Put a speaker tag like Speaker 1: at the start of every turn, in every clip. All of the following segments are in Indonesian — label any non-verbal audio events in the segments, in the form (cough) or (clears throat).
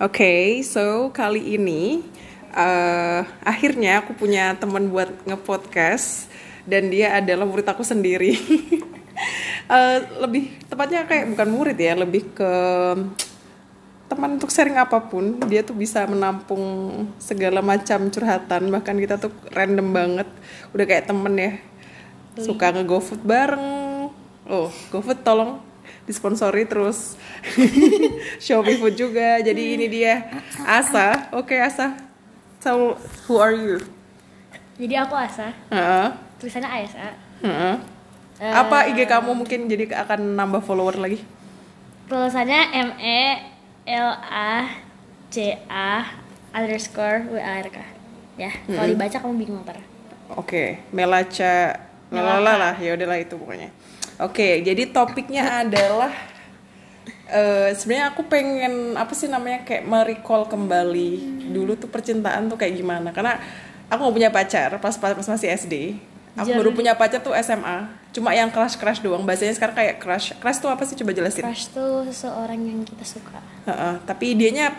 Speaker 1: Oke, so kali ini eh, akhirnya aku punya teman buat ngepodcast dan dia adalah murid aku sendiri. (laughs) Eh, lebih tepatnya kayak bukan murid ya, lebih ke teman untuk sharing apa pun. Dia tuh bisa menampung segala macam curhatan, bahkan kita tuh random banget. Udah kayak temen ya. Suka nge-GoFood bareng. Oh, GoFood tolong disponsori terus. (laughs) Shopee Food juga. Jadi ini dia. Asa. Oke Asa. So who are you?
Speaker 2: Jadi aku Asa,
Speaker 1: Heeh,
Speaker 2: tulisannya Asa.
Speaker 1: heeh.
Speaker 2: Eh,
Speaker 1: apa IG kamu? Mungkin jadi akan nambah follower lagi.
Speaker 2: Tulisannya M E L A C A underscore W A R K. Ya, kalau dibaca kamu bingung ntar.
Speaker 1: oke Melaca lalala lah. Ya udahlah itu pokoknya oke jadi topiknya adalah eh sebenarnya aku pengen apa sih namanya kayak merecall kembali dulu tuh percintaan tuh kayak gimana karena aku nggak punya pacar pas pas pas masih SD aku baru punya pacar tuh SMA cuma yang crush crush doang bahasanya sekarang kayak crush crush tuh apa sih coba jelasin
Speaker 2: Crush tuh seseorang yang kita suka.
Speaker 1: Heeh, tapi dianya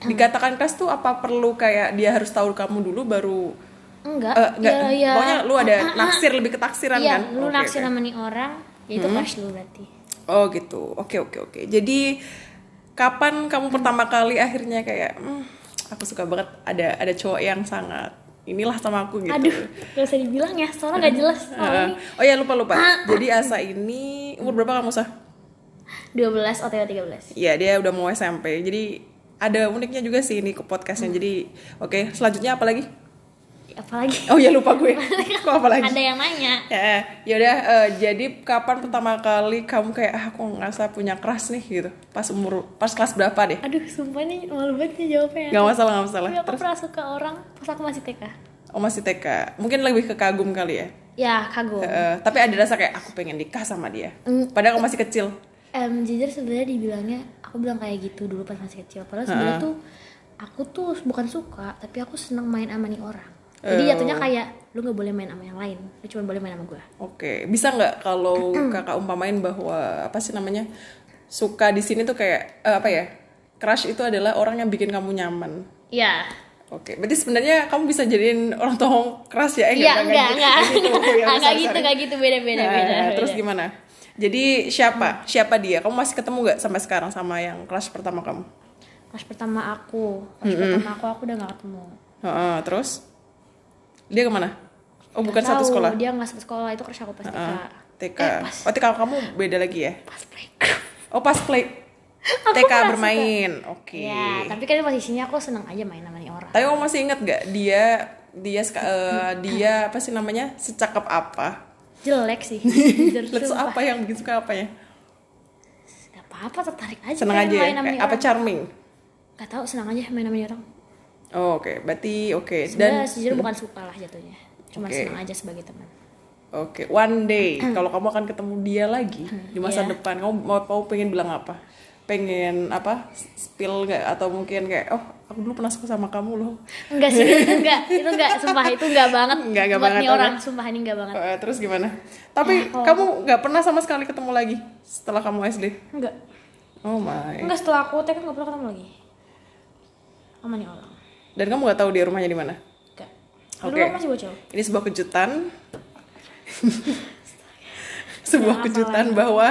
Speaker 1: dikatakan crush tuh apa perlu kayak dia harus tahu kamu dulu baru
Speaker 2: Enggak,
Speaker 1: Eh, enggak.
Speaker 2: ya, ya.
Speaker 1: Pokoknya lu ada naksir lebih ketaksiran
Speaker 2: Iya,
Speaker 1: kan?
Speaker 2: lu
Speaker 1: Oke,
Speaker 2: naksir
Speaker 1: oke.
Speaker 2: sama nih orang, itu crush lu berarti.
Speaker 1: Oh gitu. Oke oke oke. Jadi kapan kamu pertama kali akhirnya kayak "Hmm, aku suka banget ada ada cowok yang sangat inilah sama aku gitu.
Speaker 2: Aduh, gak usah dibilang ya, soalnya gak jelas.
Speaker 1: Heeh.
Speaker 2: Soalnya ini
Speaker 1: oh ya lupa lupa. Jadi Asa ini umur berapa kamu sah?
Speaker 2: 12 OTW 13.
Speaker 1: Iya dia udah mau SMP. Jadi ada uniknya juga sih ini ke podcastnya. Jadi oke selanjutnya apa lagi?
Speaker 2: Apalagi
Speaker 1: Oh ya lupa gue. (laughs) Kok apa lagi?
Speaker 2: ada yang nanya.
Speaker 1: Ya, yaudah. eh, jadi kapan pertama kali kamu kayak ah, aku ngerasa punya crush nih gitu? Pas umur, pas kelas berapa deh?
Speaker 2: Aduh, sumpah nih malu banget nih jawabnya.
Speaker 1: Gak masalah, gak masalah.
Speaker 2: Tapi aku
Speaker 1: Terus,
Speaker 2: pernah suka orang pas aku masih TK.
Speaker 1: oh masih TK. Mungkin lebih ke kagum kali ya.
Speaker 2: Ya, kagum.
Speaker 1: Eh, tapi ada rasa kayak aku pengen nikah sama dia.
Speaker 2: Mm.
Speaker 1: Padahal aku masih kecil.
Speaker 2: Em, jujur sebenarnya dibilangnya aku bilang kayak gitu dulu pas masih kecil. Padahal sebenarnya tuh aku tuh bukan suka, tapi aku seneng main sama nih orang. Jadi
Speaker 1: Oh.
Speaker 2: jatuhnya kayak lu nggak boleh main sama yang lain, lu cuma boleh main sama gue.
Speaker 1: Oke, bisa nggak kalau (clears throat) kakak umpamain bahwa apa sih namanya suka di sini tuh kayak eh, apa ya? Crush itu adalah orang yang bikin kamu nyaman.
Speaker 2: Iya.
Speaker 1: Oke, berarti sebenarnya kamu bisa jadiin orang tua crush ya? Eh,
Speaker 2: Iya, enggak, enggak.
Speaker 1: gitu. Ya,
Speaker 2: Enggak (laughs) gitu, (laughs) enggak gitu, beda beda
Speaker 1: Nah,
Speaker 2: beda.
Speaker 1: Terus
Speaker 2: beda.
Speaker 1: gimana? Jadi siapa? Siapa dia? Kamu masih ketemu gak sampai sekarang sama yang crush pertama kamu?
Speaker 2: Pas pertama aku, pas pertama aku aku udah gak ketemu.
Speaker 1: Heeh, terus dia ke mana? Oh bukan
Speaker 2: Nggak
Speaker 1: satu sekolah.
Speaker 2: Dia nggak satu sekolah itu crush aku pas TK.
Speaker 1: Heeh, TK.
Speaker 2: Eh, pas
Speaker 1: Oh TK kamu beda lagi ya?
Speaker 2: pas playground. (laughs)
Speaker 1: Oh pas play (laughs) TK bermain. Oke.
Speaker 2: Ya, tapi kan posisinya aku seneng aja main sama orang.
Speaker 1: Tapi kamu masih ingat gak dia dia eh, dia apa sih namanya secakep apa?
Speaker 2: Jelek sih. (laughs)
Speaker 1: Let's apa yang bikin suka apanya?
Speaker 2: Gak apa-apa tertarik aja
Speaker 1: Seneng aja ya?
Speaker 2: main sama
Speaker 1: Eh, apa
Speaker 2: orang.
Speaker 1: charming?
Speaker 2: Gak tau senang aja main sama orang.
Speaker 1: Oh, oke, berarti oke.
Speaker 2: Sebenarnya
Speaker 1: Dan
Speaker 2: sejujurnya bukan suka lah jatuhnya. Cuma
Speaker 1: Oke.
Speaker 2: senang aja sebagai teman.
Speaker 1: Oke, one day (clears throat) kalau kamu akan ketemu dia lagi di masa
Speaker 2: Iya.
Speaker 1: depan, kamu mau, mau pengen bilang apa? Pengen apa? Spill nggak atau mungkin kayak oh aku dulu pernah suka sama kamu loh.
Speaker 2: Enggak sih, enggak. Itu enggak, sumpah itu enggak banget. (laughs)
Speaker 1: Enggak, enggak banget,
Speaker 2: nih orang, sumpah ini enggak banget.
Speaker 1: Eh, terus gimana? Tapi
Speaker 2: kalau-
Speaker 1: kamu nggak pernah sama sekali ketemu lagi setelah kamu SD?
Speaker 2: Enggak.
Speaker 1: Oh my.
Speaker 2: Enggak setelah aku TK enggak pernah ketemu lagi. Sama nih orang.
Speaker 1: Dan kamu nggak tahu dia rumahnya di mana?
Speaker 2: Enggak.
Speaker 1: Oke.
Speaker 2: Aku masih bocil.
Speaker 1: Ini sebuah kejutan. (laughs) sebuah
Speaker 2: Ya,
Speaker 1: kejutan bahwa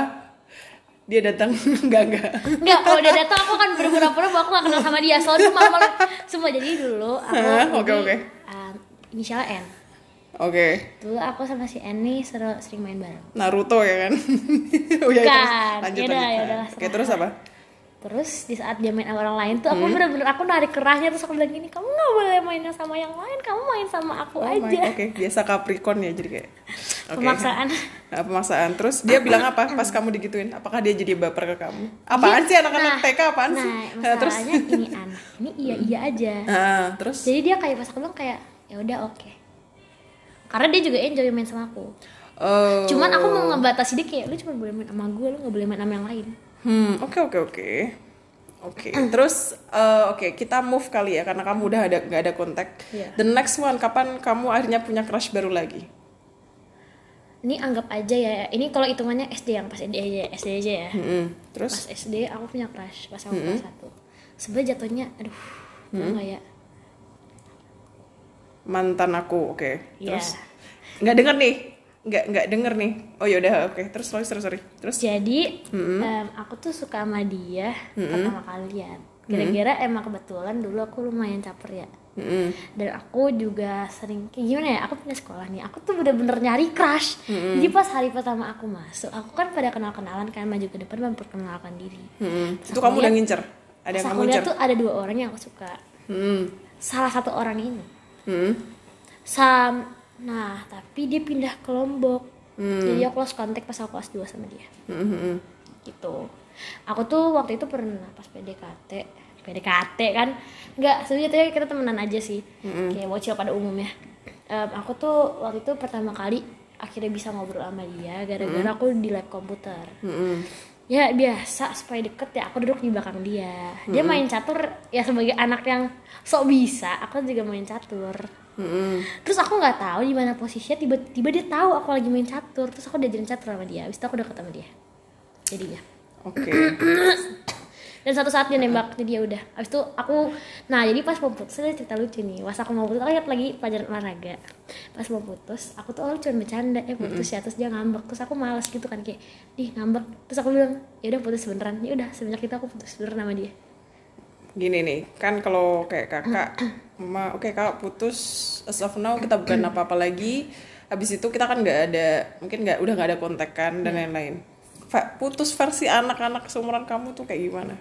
Speaker 1: dia datang (laughs) enggak enggak.
Speaker 2: Enggak, kalau dia datang aku kan berpura-pura bahwa aku gak kenal sama dia. Soalnya malu semua jadi dulu aku?
Speaker 1: Oke, oke.
Speaker 2: um, inisial N.
Speaker 1: Oke.
Speaker 2: Dulu aku sama si N nih sering, main bareng.
Speaker 1: Naruto ya kan? (laughs) oh ya, terus
Speaker 2: Bukan.
Speaker 1: lanjut
Speaker 2: Yaudah,
Speaker 1: lanjut.
Speaker 2: yaudah,
Speaker 1: Oke, terus apa?
Speaker 2: Terus di saat dia main sama orang lain tuh
Speaker 1: Hmm.
Speaker 2: aku bener-bener aku narik kerahnya terus aku bilang gini, kamu nggak boleh main sama yang lain, kamu main sama aku
Speaker 1: Oh
Speaker 2: aja.
Speaker 1: Oke, biasa Capricorn ya jadi kayak. Oke.
Speaker 2: Pemaksaan. (laughs)
Speaker 1: Nah, pemaksaan. Terus dia bilang apa pas kamu digituin? Apakah dia jadi baper ke kamu? Apaan sih anak-anak
Speaker 2: Nah,
Speaker 1: TK apaan
Speaker 2: nah,
Speaker 1: sih? Nah, terus
Speaker 2: masalahnya ini anak ini iya iya aja.
Speaker 1: Nah, terus
Speaker 2: Jadi dia kayak pas aku bilang kayak ya udah oke. Karena dia juga enjoy main sama aku.
Speaker 1: oh.
Speaker 2: Cuman aku mau ngebatasi dia kayak lu cuma boleh main sama gue, lu nggak boleh main sama yang lain.
Speaker 1: Hmm, oke oke oke. Oke, (clears throat) terus eh, oke kita move kali ya karena kamu udah ada nggak ada kontak.
Speaker 2: Iya.
Speaker 1: The next one kapan kamu akhirnya punya crush baru lagi?
Speaker 2: Ini anggap aja ya, ini kalau hitungannya SD yang pas SD aja, SD aja ya.
Speaker 1: Hmm,
Speaker 2: Pas
Speaker 1: terus
Speaker 2: SD aku punya crush pas aku kelas 1 sebenarnya jatuhnya aduh
Speaker 1: Hmm.
Speaker 2: nggak ya
Speaker 1: mantan aku oke
Speaker 2: Iya.
Speaker 1: terus nggak denger nih nggak nggak denger nih. Oh yaudah oke. Terus sorry sorry sorry. Terus?
Speaker 2: Jadi em, aku tuh suka sama dia pertama kalian gara-gara emang kebetulan dulu aku lumayan caper ya.
Speaker 1: Mm-mm.
Speaker 2: dan aku juga sering kayak gimana ya aku punya sekolah nih. Aku tuh bener-bener nyari crush. Jadi pas hari pertama aku masuk aku kan pada kenal kenalan kan maju ke depan memperkenalkan diri.
Speaker 1: Mm-mm.
Speaker 2: Pas
Speaker 1: itu kamu udah ngincer? Ada yang kamu ngincer?
Speaker 2: tuh ada dua orang yang aku suka.
Speaker 1: Mm-mm.
Speaker 2: salah satu orang ini.
Speaker 1: Mm-mm.
Speaker 2: sam nah tapi dia pindah ke lombok.
Speaker 1: Hmm.
Speaker 2: jadi aku lost kontak pas aku kelas 2 sama dia.
Speaker 1: Mm-mm.
Speaker 2: gitu. Aku tuh waktu itu pernah pas PDKT PDKT kan? Nggak sebenarnya kita temenan aja sih. Kayak bocil pada umumnya Em, aku tuh waktu itu pertama kali akhirnya bisa ngobrol sama dia gara-gara aku di lab komputer.
Speaker 1: Mm-mm.
Speaker 2: Ya biasa supaya deket ya aku duduk di belakang dia. Dia main catur ya sebagai anak yang sok bisa aku juga main catur.
Speaker 1: Mm-mm.
Speaker 2: terus aku nggak tahu di mana posisinya tiba-tiba dia tahu aku lagi main catur. Terus aku diajarin catur sama dia. Habis itu aku deket sama dia. Jadinya.
Speaker 1: Oke (clears throat)
Speaker 2: dan satu saat dia nembak jadi ya udah. Habis itu aku nah jadi pas mau putus ada cerita lucu nih. Pas aku mau putus aku lagi pelajaran olahraga. Pas mau putus aku tuh awalnya cuma bercanda. Eh putus ya terus dia ngambek. Terus aku males gitu kan kayak ih ngambek. Terus aku bilang ya udah putus beneran. Ya udah semenjak itu aku putus beneran sama dia.
Speaker 1: Gini nih kan kalau kayak kakak (clears throat) ma oke kakak putus as of now kita bukan apa apa lagi. Habis itu kita kan nggak ada mungkin nggak udah nggak ada kontekan dan lain-lain. Fa- putus versi anak-anak seumuran kamu tuh kayak gimana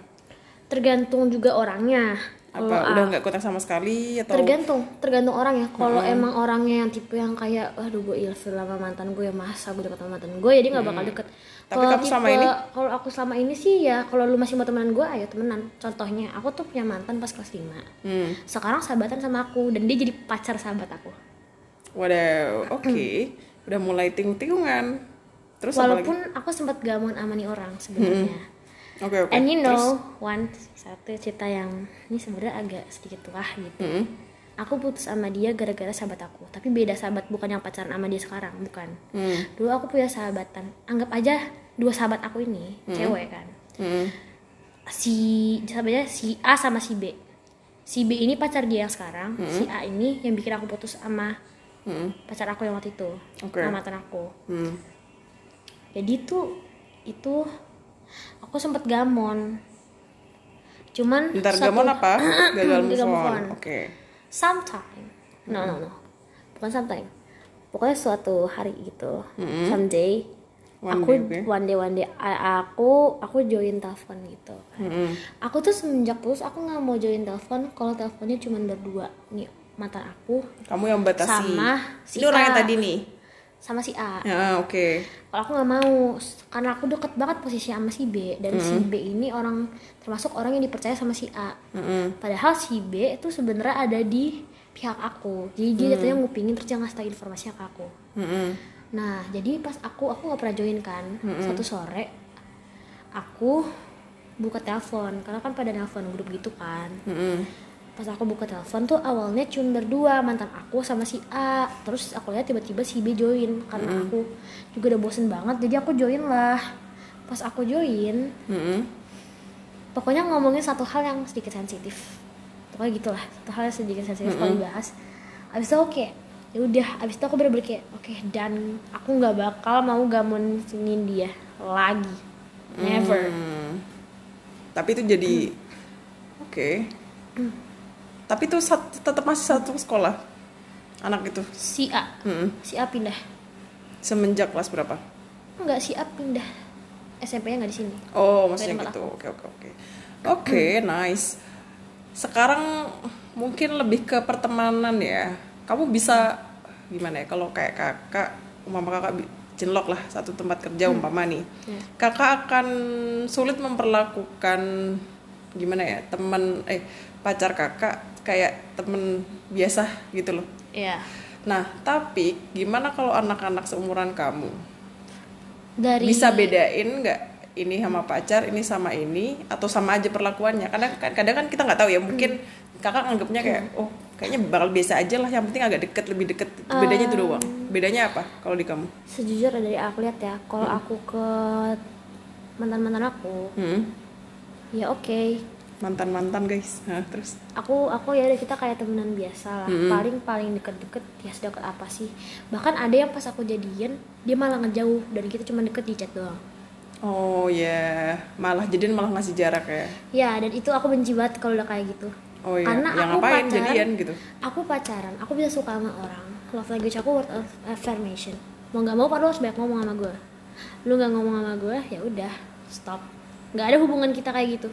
Speaker 2: tergantung juga orangnya.
Speaker 1: Apa
Speaker 2: Kalau
Speaker 1: udah nggak kontak sama sekali atau?
Speaker 2: Tergantung tergantung orang ya. Kalau emang orangnya yang tipe yang kayak aduh gue ilfil sama mantan gue ya masa gue deket sama mantan gue jadi nggak bakal deket.
Speaker 1: Tapi
Speaker 2: Kalau
Speaker 1: kamu selama ini?
Speaker 2: kalau aku selama ini sih ya kalau lu masih mau temenan gue ayo temenan. Contohnya aku tuh punya mantan pas kelas 5
Speaker 1: hmm.
Speaker 2: sekarang sahabatan sama aku dan dia jadi pacar sahabat aku.
Speaker 1: Waduh (clears throat) oke. Udah mulai ting-tingungan terus apa lagi?
Speaker 2: Walaupun aku sempat gak mau amani orang sebenarnya
Speaker 1: oke oke.
Speaker 2: And you
Speaker 1: terus?
Speaker 2: know one satu cerita yang ini sebenarnya agak sedikit tua gitu.
Speaker 1: Mm-mm.
Speaker 2: aku putus sama dia gara-gara sahabat aku. Tapi beda sahabat bukan yang pacaran sama dia sekarang bukan.
Speaker 1: Hmm.
Speaker 2: dulu aku punya sahabatan. Anggap aja dua sahabat aku ini cewek kan.
Speaker 1: Hmm.
Speaker 2: si sahabatnya si A sama si B. Si B ini pacar dia yang sekarang si A ini yang bikin aku putus sama
Speaker 1: Hmm.
Speaker 2: pacar aku yang waktu itu sama mantan aku.
Speaker 1: Hmm.
Speaker 2: jadi tuh itu aku sempet gamon cuman
Speaker 1: Bentar
Speaker 2: satu-
Speaker 1: gamon apa? (clears throat) Gagal move on.
Speaker 2: on.
Speaker 1: Oke.
Speaker 2: sometime no no no bukan sometime pokoknya suatu hari gitu someday
Speaker 1: One
Speaker 2: aku
Speaker 1: day, oke.
Speaker 2: one day one day aku aku join telepon gitu kan.
Speaker 1: Mm-mm.
Speaker 2: aku tuh semenjak putus aku nggak mau join telepon kalau teleponnya cuma berdua nih mantan aku
Speaker 1: Kamu yang batasi.
Speaker 2: Sama si
Speaker 1: Ini orang yang tadi nih.
Speaker 2: Sama si A.
Speaker 1: Ya, oke.
Speaker 2: kalau aku nggak mau karena aku deket banget posisi sama si B. Dan si B ini orang termasuk orang yang dipercaya sama si A.
Speaker 1: Mm-mm.
Speaker 2: padahal si B itu sebenarnya ada di pihak aku. Jadi dia jatuhnya ngupingin terus dia ngasih tau informasinya ke aku.
Speaker 1: Mm-mm.
Speaker 2: nah jadi pas aku aku nggak pernah join kan satu sore aku buka telepon. Karena kan pada telepon grup gitu kan.
Speaker 1: Mm-mm.
Speaker 2: Pas aku buka telepon tuh awalnya cuma berdua mantan aku sama si A. Terus aku lihat tiba-tiba si B join karena aku juga udah bosen banget jadi aku join lah. Pas aku join
Speaker 1: Mm-mm.
Speaker 2: pokoknya ngomongin satu hal yang sedikit sensitif. Pokoknya gitulah satu hal yang sedikit sensitif kalau dibahas. Abis itu oke ya udah abis itu aku bener-bener kayak oke dan aku nggak bakal mau gamonin dia lagi. Never.
Speaker 1: Hmm. Tapi itu jadi oke. Tapi itu tetap masih satu sekolah. Anak itu.
Speaker 2: si A
Speaker 1: Mm-mm.
Speaker 2: si A pindah
Speaker 1: Semenjak kelas berapa?
Speaker 2: enggak si A pindah SMP-nya nggak di sini
Speaker 1: Oh, maksudnya gitu. Oke, oke, oke. Oke, nice. Sekarang mungkin lebih ke pertemanan ya. Kamu bisa gimana ya? Kalau kayak kakak, umpama kakak cinlok lah satu tempat kerja umpama nih.
Speaker 2: Ya.
Speaker 1: Kakak akan sulit memperlakukan gimana ya? Teman eh pacar kakak kayak temen biasa gitu loh.
Speaker 2: Iya.
Speaker 1: Nah, tapi gimana kalau anak-anak seumuran kamu?
Speaker 2: dari
Speaker 1: bisa bedain nggak ini sama pacar ini sama ini atau sama aja perlakuannya kadang kadang kan kita nggak tahu ya mungkin kakak anggapnya kayak oh kayaknya bakal biasa aja lah yang penting agak deket lebih deket bedanya itu doang bedanya apa kalau di kamu
Speaker 2: sejujurnya dari aku lihat ya kalau aku ke mantan mantan aku
Speaker 1: hmm.
Speaker 2: Ya oke.
Speaker 1: Mantan mantan guys. Nah, terus?
Speaker 2: Aku aku ya udah kita kayak temenan biasa lah. Paling paling deket-deket ya sedekat apa sih. Bahkan ada yang pas aku jadian dia malah ngejauh dan kita cuma deket di chat doang.
Speaker 1: Oh ya. Malah jadian malah ngasih jarak ya?
Speaker 2: Ya dan itu aku benci banget kalau udah kayak gitu.
Speaker 1: Oh iya.
Speaker 2: Karena
Speaker 1: yang
Speaker 2: aku
Speaker 1: ngapain
Speaker 2: pacaran-
Speaker 1: jadian gitu?
Speaker 2: aku pacaran aku bisa suka sama orang. Love language aku word of affirmation. Mau nggak mau lu harus banyak ngomong sama gue lu nggak ngomong sama gue ya udah stop nggak ada hubungan kita kayak gitu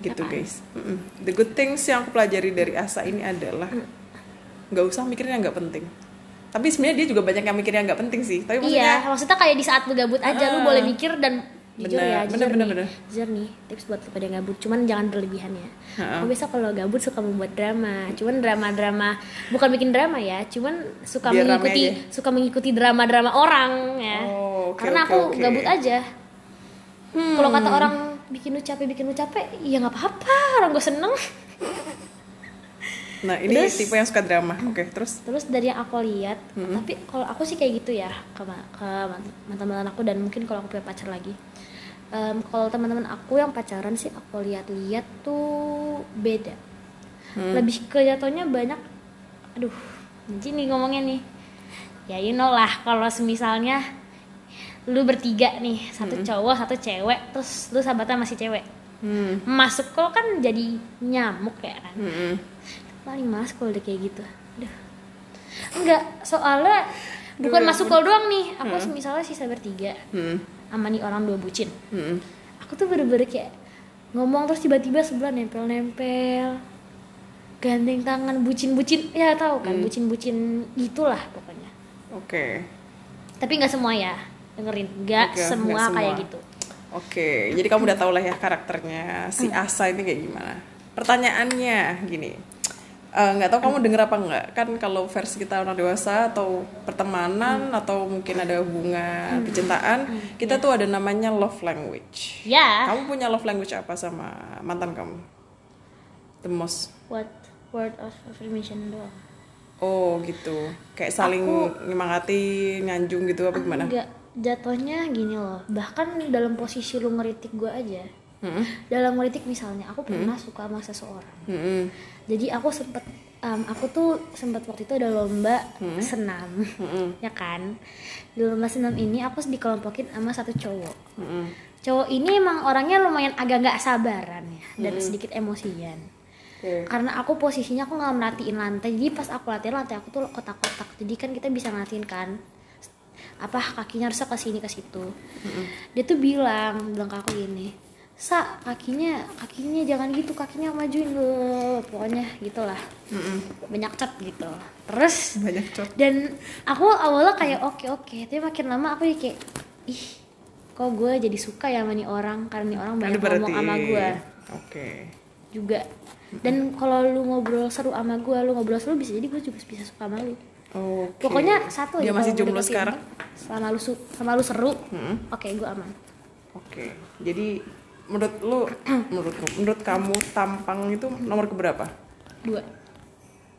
Speaker 1: gitu guys Mm-mm. the good things yang aku pelajari dari Asa ini adalah
Speaker 2: Mm.
Speaker 1: nggak usah mikirin yang nggak penting tapi sebenarnya dia juga banyak yang mikir yang nggak penting sih tapi maksudnya
Speaker 2: iya maksudnya kayak di saat lu gabut aja lu
Speaker 1: Ah.
Speaker 2: boleh mikir dan jujur
Speaker 1: Bener,
Speaker 2: ya
Speaker 1: bener,
Speaker 2: jujur
Speaker 1: bener,
Speaker 2: nih
Speaker 1: bener.
Speaker 2: jujur nih tips buat lu pada yang gabut cuman jangan berlebihan ya
Speaker 1: Ha-ha.
Speaker 2: aku biasa kalau gabut suka membuat drama cuman drama-drama bukan bikin drama ya cuman suka
Speaker 1: Biar
Speaker 2: mengikuti suka mengikuti drama-drama orang ya
Speaker 1: Oh, oke,
Speaker 2: karena
Speaker 1: oke,
Speaker 2: aku.
Speaker 1: Hmm.
Speaker 2: gabut aja kalau kata orang bikin lu capek bikin lu capek ya nggak apa-apa orang gue seneng.
Speaker 1: Nah ini
Speaker 2: Terus-
Speaker 1: tipe yang suka drama. Oke terus?
Speaker 2: terus dari yang aku lihat
Speaker 1: Hmm.
Speaker 2: tapi kalau aku sih kayak gitu ya ke ke mantan mantan aku dan mungkin kalau aku punya pacar lagi. Em, kalau teman-teman aku yang pacaran sih aku lihat-lihat tuh beda.
Speaker 1: Hmm.
Speaker 2: lebih ke jatuhnya banyak aduh gini ngomongnya nih. Ya you know lah kalau misalnya lu bertiga nih satu cowok satu cewek terus lu sahabatan masih cewek
Speaker 1: hmm.
Speaker 2: masuk kok kan jadi nyamuk ya kan
Speaker 1: Mm-mm.
Speaker 2: paling males kalau udah kayak gitu Aduh. enggak soalnya bukan masuk call doang nih aku misalnya sisa bertiga
Speaker 1: Hmm.
Speaker 2: sama nih orang dua bucin
Speaker 1: Mm-mm.
Speaker 2: aku tuh bener-bener kayak ngomong terus tiba-tiba sebelah nempel-nempel gandeng tangan bucin-bucin ya tahu kan
Speaker 1: Hmm.
Speaker 2: bucin-bucin gitulah pokoknya
Speaker 1: oke
Speaker 2: tapi nggak semua ya dengerin nggak
Speaker 1: nggak
Speaker 2: semua
Speaker 1: semua.
Speaker 2: kayak gitu
Speaker 1: Oke, jadi kamu udah tau lah ya karakternya si
Speaker 2: Hmm.
Speaker 1: Asa ini kayak gimana. Pertanyaannya gini, eh, nggak tahu kamu denger apa nggak? Kan kalau versi kita orang dewasa atau pertemanan
Speaker 2: Hmm.
Speaker 1: atau mungkin ada hubungan percintaan, kita tuh ada namanya love language.
Speaker 2: ya
Speaker 1: Kamu punya love language apa sama mantan kamu? The most.
Speaker 2: what word of affirmation doang
Speaker 1: Oh gitu, kayak saling nyemangati, nyanjung gitu apa gimana?
Speaker 2: Enggak, jatuhnya gini loh. Bahkan dalam posisi lu ngeritik gue aja.
Speaker 1: Mm-mm.
Speaker 2: Dalam ngeritik misalnya, aku pernah suka sama seseorang.
Speaker 1: Mm-mm.
Speaker 2: Jadi aku sempet, em, aku tuh sempet waktu itu ada lomba senam, (laughs) ya kan. Di lomba senam ini aku dikelompokin sama satu cowok.
Speaker 1: Mm-mm.
Speaker 2: Cowok ini emang orangnya lumayan agak nggak sabaran ya, dan sedikit emosian.
Speaker 1: Oke.
Speaker 2: Karena aku posisinya aku nggak merhatiin lantai, jadi pas aku latihan lantai aku tuh kotak-kotak. Jadi kan kita bisa ngeliatin kan apa kakinya harusnya ke sini ke situ. Dia tuh bilang, bilang ke aku gini, sa kakinya kakinya jangan gitu kakinya majuin lo pokoknya gitulah.
Speaker 1: Mm-mm.
Speaker 2: banyak cat gitu. Terus
Speaker 1: Banyak cok.
Speaker 2: dan aku awalnya kayak oke oke. Tapi makin lama aku kayak ih kok gue jadi suka ya sama nih orang karena nih orang banyak
Speaker 1: berarti-
Speaker 2: ngomong sama gue
Speaker 1: Oke.
Speaker 2: juga. Dan kalau lu ngobrol seru sama gue lu ngobrol seru bisa jadi gue juga bisa suka sama lu
Speaker 1: Oke.
Speaker 2: pokoknya satu
Speaker 1: Dia
Speaker 2: aja
Speaker 1: masih jomblo sekarang?
Speaker 2: selama lu sama lu seru
Speaker 1: Mm-mm.
Speaker 2: oke gue aman
Speaker 1: Oke. Jadi menurut lu, (clears throat) menurut lu, menurut kamu tampang itu nomor keberapa?
Speaker 2: dua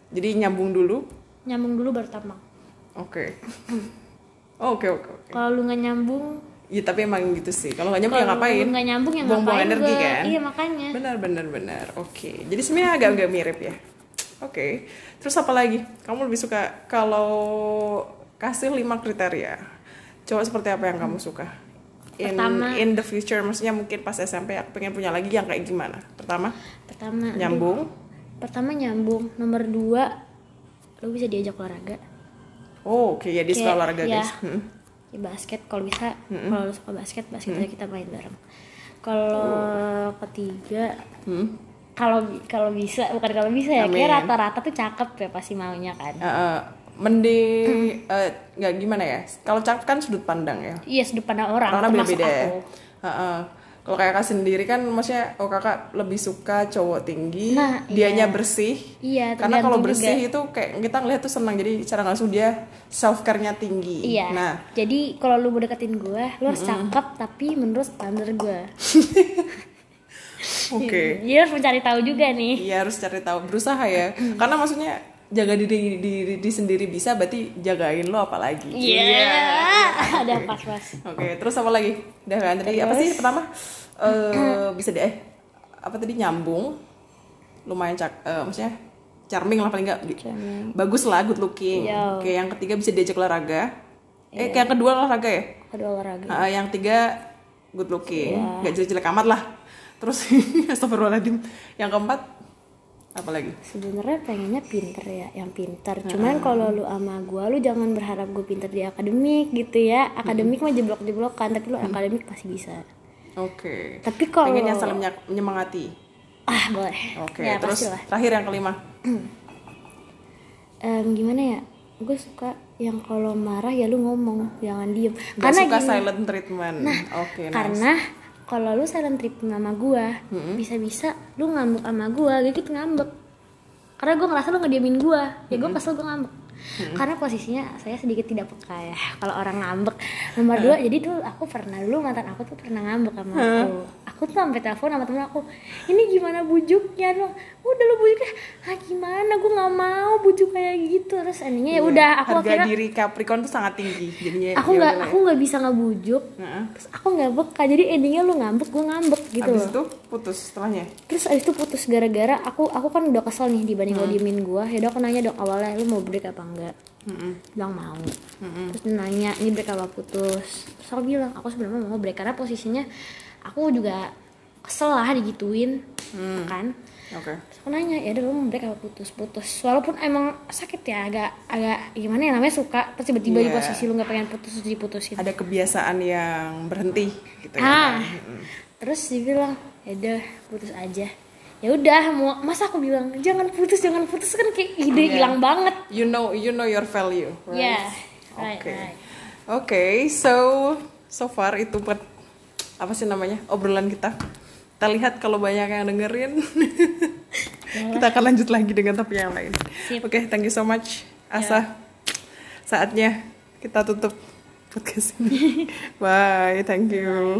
Speaker 1: Jadi nyambung dulu.
Speaker 2: nyambung dulu baru tampang
Speaker 1: Oke. (clears throat) Oke oke oke.
Speaker 2: kalau lu nggak nyambung
Speaker 1: Iya tapi emang gitu sih. Kalau nggak nyambung ya
Speaker 2: kalau
Speaker 1: ngapain?
Speaker 2: nggak nyambung ya
Speaker 1: Buang-buang
Speaker 2: ngapain
Speaker 1: energi
Speaker 2: gua?
Speaker 1: kan?
Speaker 2: iya makanya
Speaker 1: Benar benar benar. Oke. Jadi sebenarnya agak agak mirip ya. Oke. Terus apa lagi? Kamu lebih suka kalau kasih lima kriteria. Coba seperti apa yang kamu suka? In,
Speaker 2: Pertama-
Speaker 1: in the future, maksudnya mungkin pas SMP aku pengen punya lagi yang kayak gimana? Pertama,
Speaker 2: pertama aduh,
Speaker 1: nyambung.
Speaker 2: pertama nyambung nomor dua lu bisa diajak olahraga
Speaker 1: Oh, oke ya dia suka
Speaker 2: Kayak,
Speaker 1: olahraga
Speaker 2: ya.
Speaker 1: guys. Hmm.
Speaker 2: ya basket kalau bisa kalau lu suka basket basket aja kita main bareng kalau ketiga
Speaker 1: Hmm.
Speaker 2: Kalau kalau bisa bukan kalau bisa ya
Speaker 1: Amin.
Speaker 2: kayak rata-rata tuh cakep ya pasti maunya kan
Speaker 1: Eh, eh, mending eh, nggak gimana ya? Kalau cakep kan sudut pandang ya.
Speaker 2: iya sudut pandang orang
Speaker 1: Karena beda-beda ya.
Speaker 2: aku
Speaker 1: Heeh. Kalau kayak kakak sendiri kan maksudnya oh kakak lebih suka cowok tinggi,
Speaker 2: Nah,
Speaker 1: dianya
Speaker 2: iya.
Speaker 1: bersih.
Speaker 2: iya
Speaker 1: Karena kalau bersih
Speaker 2: juga.
Speaker 1: itu kayak kita ngeliat tuh senang jadi secara nggak langsung dia self care-nya tinggi.
Speaker 2: iya
Speaker 1: Nah,
Speaker 2: jadi kalau lu mau deketin gue lu harus cakep tapi menurut standar gue (laughs)
Speaker 1: oke. (laughs)
Speaker 2: jadi harus mencari tahu juga nih.
Speaker 1: Iya harus cari tahu, berusaha ya. Karena maksudnya jaga diri diri, diri sendiri bisa berarti jagain lo apalagi.
Speaker 2: iya. (laughs) Ada pas-pas
Speaker 1: Oke, terus apa lagi? Udah kan tadi apa sih pertama? Eh bisa deh. eh, apa tadi? Nyambung. Lumayan cak eh, maksudnya charming lah paling nggak.
Speaker 2: Charming.
Speaker 1: bagus lah good looking.
Speaker 2: Iya.
Speaker 1: oke yang ketiga bisa diajak olahraga. Eh yang kedua olahraga ya?
Speaker 2: Kedua olahraga.
Speaker 1: Ah, yang tiga good looking.
Speaker 2: Iya.
Speaker 1: nggak jelek-jelek amat lah terus astagfirullahaladzim. Yang keempat apa lagi?
Speaker 2: Sebenarnya pengennya pinter ya yang pinter.
Speaker 1: Hmm.
Speaker 2: cuman kalau lu sama gua lu jangan berharap gue pinter di akademik gitu ya. Akademik
Speaker 1: Hmm.
Speaker 2: mah jeblok-jeblokan tapi lu akademik pasti bisa.
Speaker 1: Oke.
Speaker 2: Tapi kalau
Speaker 1: pengen yang saling menyemangati?
Speaker 2: Ah boleh.
Speaker 1: Oke
Speaker 2: ya
Speaker 1: terus
Speaker 2: pastilah.
Speaker 1: terakhir yang kelima. (clears throat)
Speaker 2: Em, gimana ya? Gue suka yang kalau marah ya lu ngomong jangan diem.
Speaker 1: Gak
Speaker 2: karena
Speaker 1: suka
Speaker 2: gini.
Speaker 1: silent treatment. Oke nice.
Speaker 2: karena kalau lu silent treatment sama gua bisa-bisa lu ngambek sama gua gitu ngambek. Karena gue ngerasa lu ngediamin gua. Ya gue kesel gue ngambek karena posisinya saya sedikit tidak peka ya (laughs) kalau orang ngambek. Nomor dua jadi tuh aku pernah dulu mantan aku tuh pernah ngambek sama aku. Aku tuh sampai telepon sama temen aku ini gimana bujuknya? Dong udah lu bujuknya. Ah gimana? Gue nggak mau bujuk kayak gitu. Terus endingnya ya udah aku
Speaker 1: Iya, harga
Speaker 2: akhirnya
Speaker 1: diri Capricorn tuh sangat tinggi jadinya
Speaker 2: aku
Speaker 1: ya
Speaker 2: nggak
Speaker 1: udahlah
Speaker 2: aku nggak bisa ngebujuk.
Speaker 1: Heeh.
Speaker 2: terus aku nggak beka jadi endingnya lu ngambek gue ngambek gitu
Speaker 1: Abis
Speaker 2: loh.
Speaker 1: itu putus setelahnya?
Speaker 2: Terus abis itu putus gara-gara aku aku kan udah kesel nih dibanding
Speaker 1: Hmm.
Speaker 2: lo diemin gue ya udah aku nanya dong awalnya lu mau break apa enggak
Speaker 1: Mm-mm.
Speaker 2: bilang mau
Speaker 1: Hmm.
Speaker 2: terus nanya ini break apa putus terus aku bilang aku sebenarnya mau break karena posisinya aku juga kesel lah digituin
Speaker 1: Hmm.
Speaker 2: kan
Speaker 1: oke
Speaker 2: terus aku nanya ya udah lu mau break apa putus putus walaupun emang sakit ya agak agak gimana ya namanya suka terus tiba-tiba di
Speaker 1: Iya.
Speaker 2: posisi lu nggak pengen putus terus diputusin
Speaker 1: ada kebiasaan yang berhenti gitu ya
Speaker 2: ah
Speaker 1: kan? Mm-mm.
Speaker 2: terus dia bilang ya udah putus aja ya udah mau masa aku bilang jangan putus jangan putus kan kayak ide
Speaker 1: Iya.
Speaker 2: hilang banget.
Speaker 1: You know you know your value right?
Speaker 2: Yeah, right,
Speaker 1: oke.
Speaker 2: right.
Speaker 1: oke so so far itu buat apa sih namanya obrolan kita. Kita lihat kalau banyak yang dengerin. Kita akan lanjut lagi dengan topik yang lain. Oke thank you so much Asa. Saatnya kita tutup podcast ini. (laughs) Bye thank you